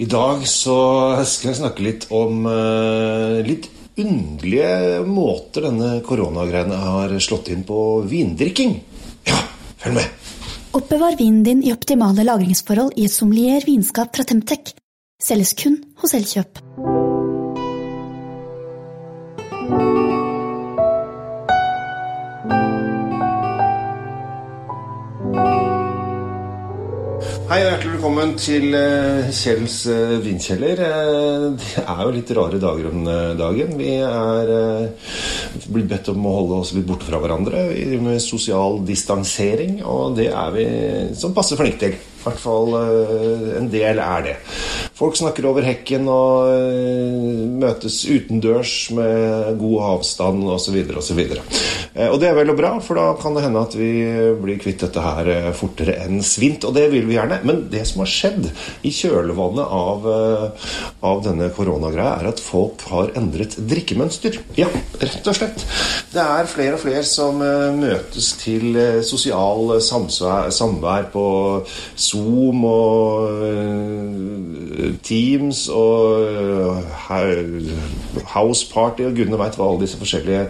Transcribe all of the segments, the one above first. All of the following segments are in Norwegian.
I dag så skal jeg snakke litt om uh, litt underlige måter denne koronagreiene har slått inn på vindrikking. Ja, følg med. Oppbevar vinen din i optimale lagringsforhold i et sommelier vinskap fra Temtec. Selges kun hos Elkjøp. Hei og hjertelig velkommen til eh, Kjells vinkjeller. vindkjeller. Eh, det er jo litt rare dager om dagen. Vi er blitt bedt om å holde oss litt borte fra hverandre. Med sosial distansering, og det er vi som passer flinke til. I hvert fall en del er det. Folk snakker over hekken og møtes utendørs med god avstand osv. osv. Og det er vel og bra, for da kan det hende at vi blir kvitt dette her fortere enn svint. Og det vil vi gjerne. Men det som har skjedd i kjølvannet av, av denne koronagreia, er at folk har endret drikkemønster. Ja, rett og slett. Det er flere og flere som møtes til sosial samvær på Zoom og Teams og House Party og gudene veit hva alle disse forskjellige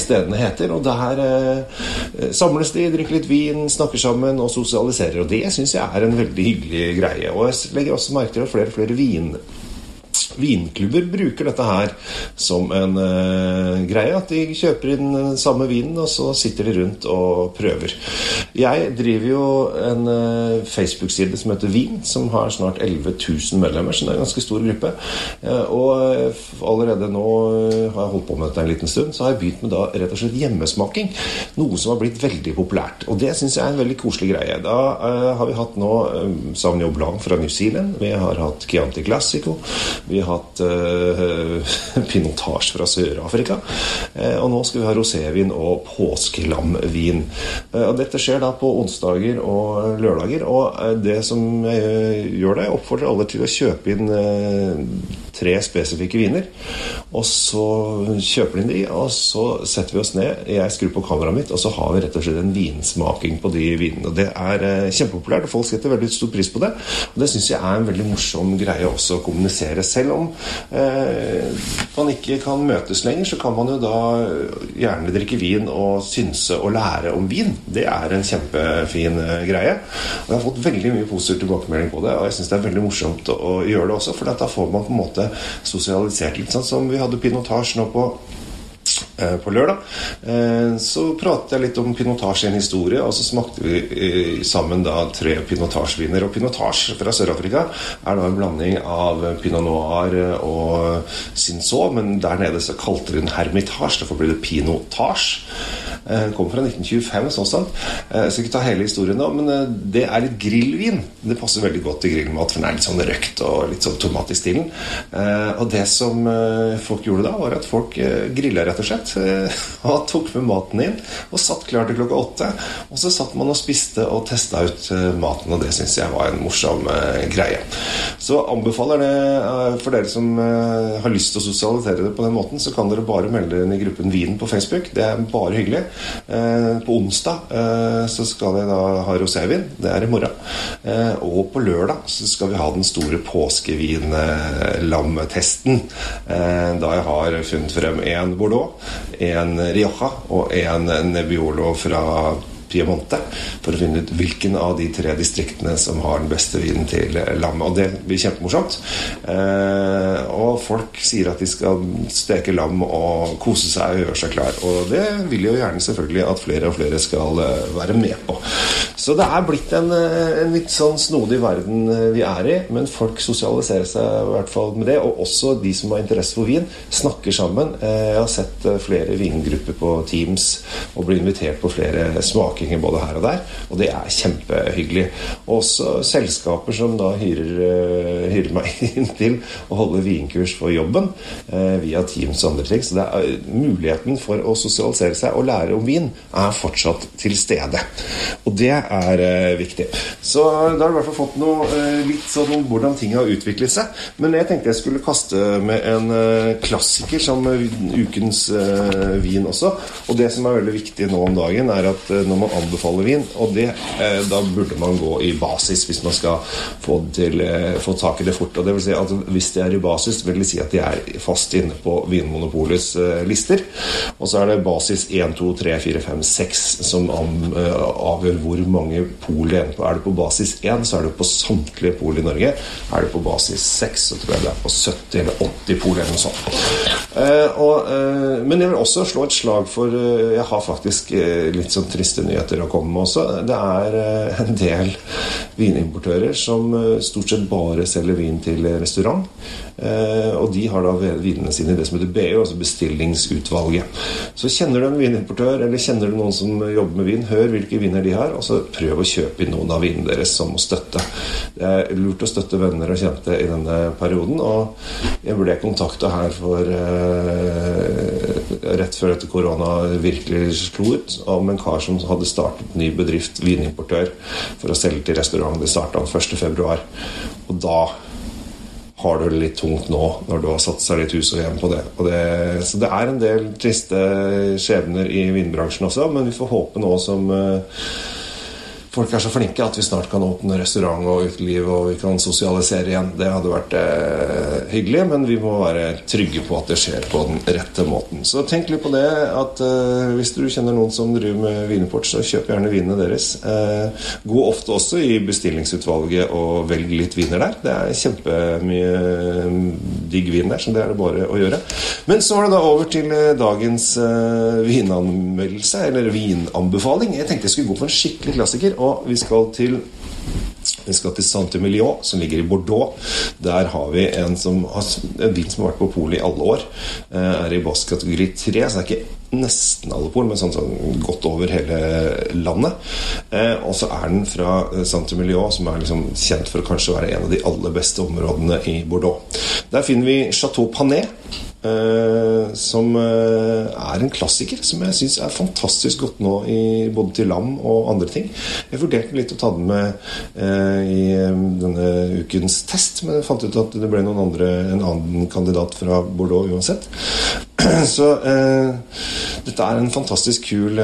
stedene heter. Og der eh, samles de, drikker litt vin, snakker sammen og sosialiserer. Og det syns jeg er en veldig hyggelig greie. Og jeg legger også merke til at flere og flere vin vinklubber bruker dette her som en uh, greie. At de kjøper inn den samme vinen, og så sitter de rundt og prøver. Jeg driver jo en uh, Facebook-side som heter Vin, som har snart 11 000 medlemmer, så det er en ganske stor gruppe. Uh, og allerede nå har jeg holdt på med dette en liten stund, så har jeg begynt med da rett og slett hjemmesmaking. Noe som har blitt veldig populært. Og det syns jeg er en veldig koselig greie. Da har vi hatt nå Sauvignon Blanc fra New Zealand, vi har hatt Chianti Classico. vi har hatt uh, pinotasje fra Sør-Afrika. Uh, og nå skal vi ha rosévin og påskelamvin. Uh, og dette skjer da på onsdager og lørdager. Og det som gjør det, oppfordrer alle til å kjøpe inn tre spesifikke viner. Og så kjøper de de, og så setter vi oss ned. Jeg skrur på kameraet mitt, og så har vi rett og slett en vinsmaking på de vinene. Og Det er eh, kjempepopulært, og folk setter veldig stor pris på det. Og det syns jeg er en veldig morsom greie også å kommunisere. Selv om eh, man ikke kan møtes lenger, så kan man jo da gjerne drikke vin og synse og lære om vin. Det er en kjempefin eh, greie. Og jeg har fått veldig mye positiv tilbakemelding på det, og jeg syns det er veldig morsomt å gjøre det også, for da får man på en måte sosialisert litt, sånn som vi hadde pinotasje nå på på lørdag. Så pratet jeg litt om pinotasje i en historie, og så smakte vi sammen da tre pinotasjeviner. Og pinotasje fra Sør-Afrika er da en blanding av pinot noir og sinso, men der nede så kalte de den hermitage, derfor blir det pinotasje. Den kommer fra 1925, sånn sant. Jeg skal ikke ta hele historien nå, men det er litt grillvin. Det passer veldig godt til grillmat, for den er litt sånn røkt og litt sånn tomat i stilen. Og det som folk gjorde da, var at folk grilla rett og slett. Og tok med maten inn og satt klar til klokka åtte. Og så satt man og spiste og testa ut maten, og det syns jeg var en morsom greie. Så anbefaler det for dere som har lyst til å sosialisere det på den måten, så kan dere bare melde dere inn i gruppen Vinen på Facebook. Det er bare hyggelig. På onsdag så skal jeg da ha rosévin. Det er i morgen. Og på lørdag så skal vi ha den store påskevinlamtesten. Da jeg har funnet frem en Bordeaux, en Rioja og en Nebbiolo fra Piemonte, for å finne ut hvilken av de tre distriktene som har den beste vinen til lammet. Og det blir kjempemorsomt. Eh, og folk sier at de skal steke lam og kose seg og gjøre seg klar. Og det vil jo gjerne selvfølgelig at flere og flere skal være med på. Så det er blitt en, en litt sånn snodig verden vi er i, men folk sosialiserer seg i hvert fall med det. Og også de som har interesse for vin, snakker sammen. Jeg har sett flere vingrupper på Teams og blir invitert på flere smaker smakinger både her og der, og det er kjempehyggelig. Også selskaper som da hyrer, hyrer meg inn til å holde vinkurs for jobben eh, via Teams og andre ting. Så er, muligheten for å sosialisere seg og lære om vin er fortsatt til stede. Og det er eh, viktig. Så da har du i hvert fall fått noe eh, litt sånn om hvordan ting har utviklet seg. Men jeg tenkte jeg skulle kaste med en klassiker som ukens vin også. Og det som er veldig viktig nå om dagen, er at når man man anbefaler vin. Og det, eh, da burde man gå i basis hvis man skal få, til, eh, få tak i det fort. Og det vil si at Hvis de er i basis, vil det si at de er fast inne på Vinmonopolets eh, lister. Og så er det basis 1, 2, 3, 4, 5, 6 som avgjør hvor mange pol det er på. Er det på basis 1, så er det på samtlige pol i Norge. Er det på basis 6, så tror jeg det er på 70 eller 80 pol eller noe sånt. Og, men jeg vil også slå et slag for Jeg har faktisk litt sånn triste nyheter å komme med også. Det er en del vinimportører som stort sett bare selger vin til restaurant. Eh, og de har da vinene sine i det som heter BU, altså bestillingsutvalget. Så kjenner du en vinimportør, eller kjenner du noen som jobber med vin, hør hvilke viner de har, og så prøv å kjøpe inn noen av vinene deres som å støtte. Det er lurt å støtte venner og kjente i denne perioden, og jeg ble kontakta her for rett før dette korona virkelig slo ut, om en kar som hadde startet ny bedrift, vinimportør, for å selge til restaurant. Det starta 1.2. Og da har du det litt tungt nå, når du har satt seg litt hus og hjem på det. det. Så det er en del triste skjebner i vinbransjen også, men vi får håpe nå som uh, folk er så flinke at vi snart kan åpne restaurant og uteliv og vi kan sosialisere igjen. Det hadde vært eh, hyggelig, men vi må være trygge på at det skjer på den rette måten. Så tenk litt på det at eh, hvis du kjenner noen som driver med vinimport, så kjøp gjerne vinene deres. Eh, gå ofte også i bestillingsutvalget og velg litt viner der. Det er kjempemye mm, digg vin der, så det er det bare å gjøre. Men så er det da over til eh, dagens eh, vinanmeldelse, eller vinanbefaling. Jeg tenkte jeg skulle gå for en skikkelig klassiker. Og vi skal til vi skal til Saint-Emilion, som ligger i Bordeaux. Der har vi en, som en vin som har vært på polet i alle år. Eh, er i Boss kategori 3, så det er ikke nesten alle pol, men sånn, sånn godt over hele landet. Eh, og så er den fra Saint-Emilion, som er liksom kjent for å kanskje være en av de aller beste områdene i Bordeaux. Der finner vi Chateau Panet. Uh, som uh, er en klassiker, som jeg syns er fantastisk godt nå i, både til lam og andre ting. Jeg vurderte litt å ta den med uh, i denne ukens test, men jeg fant ut at det ble noen andre, en annen kandidat fra Bordeaux uansett. Så dette er en fantastisk kul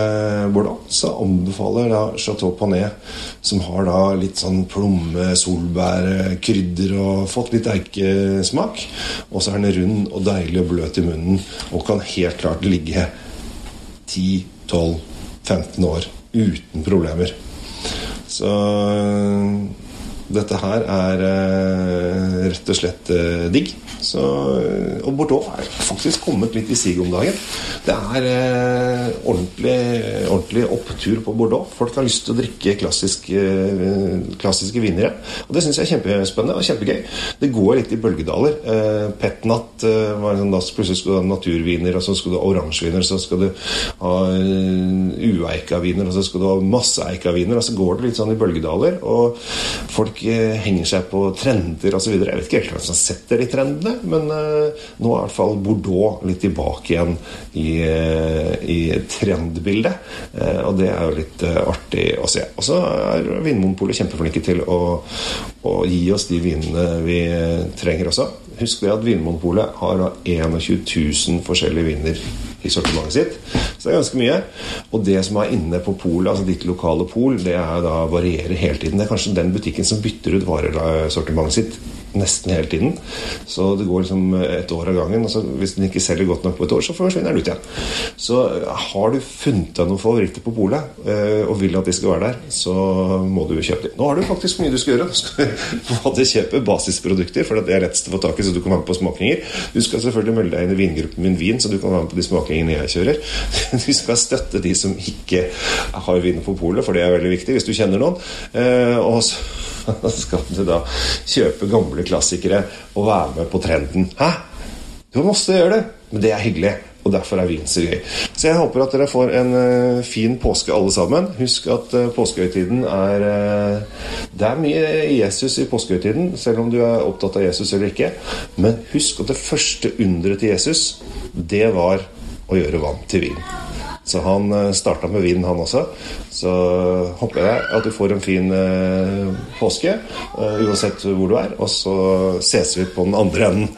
Bordeaux. Så anbefaler da Chateau Panet, som har da litt sånn plomme, solbær, krydder og fått litt eikesmak. Og så er den rund og deilig og bløt i munnen og kan helt klart ligge 10-12-15 år uten problemer. Så dette her er eh, rett og slett eh, digg. Så, og Bordeaux er faktisk kommet litt i sig om dagen. Det er eh, ordentlig, ordentlig, opptur på Bordeaux. Folk har lyst til å drikke klassisk, eh, klassiske viner. Og det syns jeg er kjempespennende og kjempegøy. Det går litt i bølgedaler. Eh, Petnat eh, var sånn, da plutselig skulle du ha naturviner, og så skulle du ha oransjeviner, så skal du ha uh, ueika viner, og så skal du ha masse eikaviner. Og så går det litt sånn i bølgedaler. Og folk eh, henger seg på trender osv. Jeg vet ikke helt hvem som setter de trendene men eh, nå er i hvert fall Bordeaux litt tilbake igjen i, uh, i trendbildet. Eh, og det er jo litt artig å se. Og så er Vinmonopolet kjempeflinke til å, å, gi oss de vinene vi trenger også. Husk det at Vinmonopolet har 21 000 forskjellige viner i sortimentet sitt. Så det er ganske mye. Og det som er inne på pol, altså ditt lokale pol, det er da varierer hele tiden. Det er kanskje den butikken som bytter ut varesortimentet sitt nesten hele tiden. Så det går liksom et år av gangen. Altså, hvis den ikke selger godt nok på et år, så forsvinner den ut igjen. Så har du funnet deg noen favoritter på polet eh, og vil at de skal være der, så må du kjøpe dem. Nå har du faktisk mye du skal gjøre. Du skal både kjøpe basisprodukter, for det er lettest å få tak i, så du kan være med på smakinger. Du skal selvfølgelig melde deg inn i vingruppen Min Vin, så du kan være med på de smakingene jeg kjører. Du skal støtte de som ikke har vinner på polet, for det er veldig viktig hvis du kjenner noen. Eh, og så skal du da kjøpe gamle klassikere og være med på trenden. Hæ? Du måtte gjøre det, men det er hyggelig. Og derfor er vin så gøy. Så jeg håper at dere får en uh, fin påske alle sammen. Husk at uh, påskehøytiden er uh, Det er mye Jesus i påskehøytiden, selv om du er opptatt av Jesus eller ikke. Men husk at det første underet til Jesus, det var å gjøre vann til vin. Så han uh, starta med vin, han også. Så håper jeg at du får en fin eh, påske, eh, uansett hvor du er. Og så ses vi på den andre enden,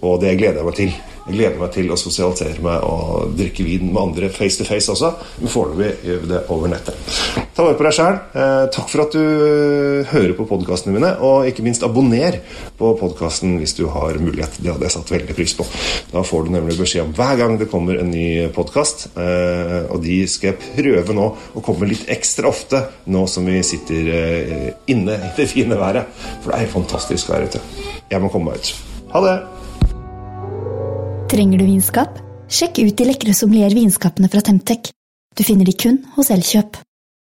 og det gleder jeg meg til. Jeg gleder meg til å sosialisere meg og drikke vin med andre face to face også, men foreløpig gjør vi det over nettet. Ta vare på deg sjæl. Eh, takk for at du eh, hører på podkastene mine, og ikke minst abonner på podkasten hvis du har mulighet. Det hadde jeg satt veldig pris på. Da får du nemlig beskjed om hver gang det kommer en ny podkast, eh, og de skal jeg prøve nå å komme litt ekstra ofte nå som vi sitter inne i det fine været. For det er fantastisk vær ute. Jeg må komme meg ut. Ha det! Trenger du vinskap? Sjekk ut de lekre sommelier vinskapene fra Temtec. Du finner de kun hos Elkjøp.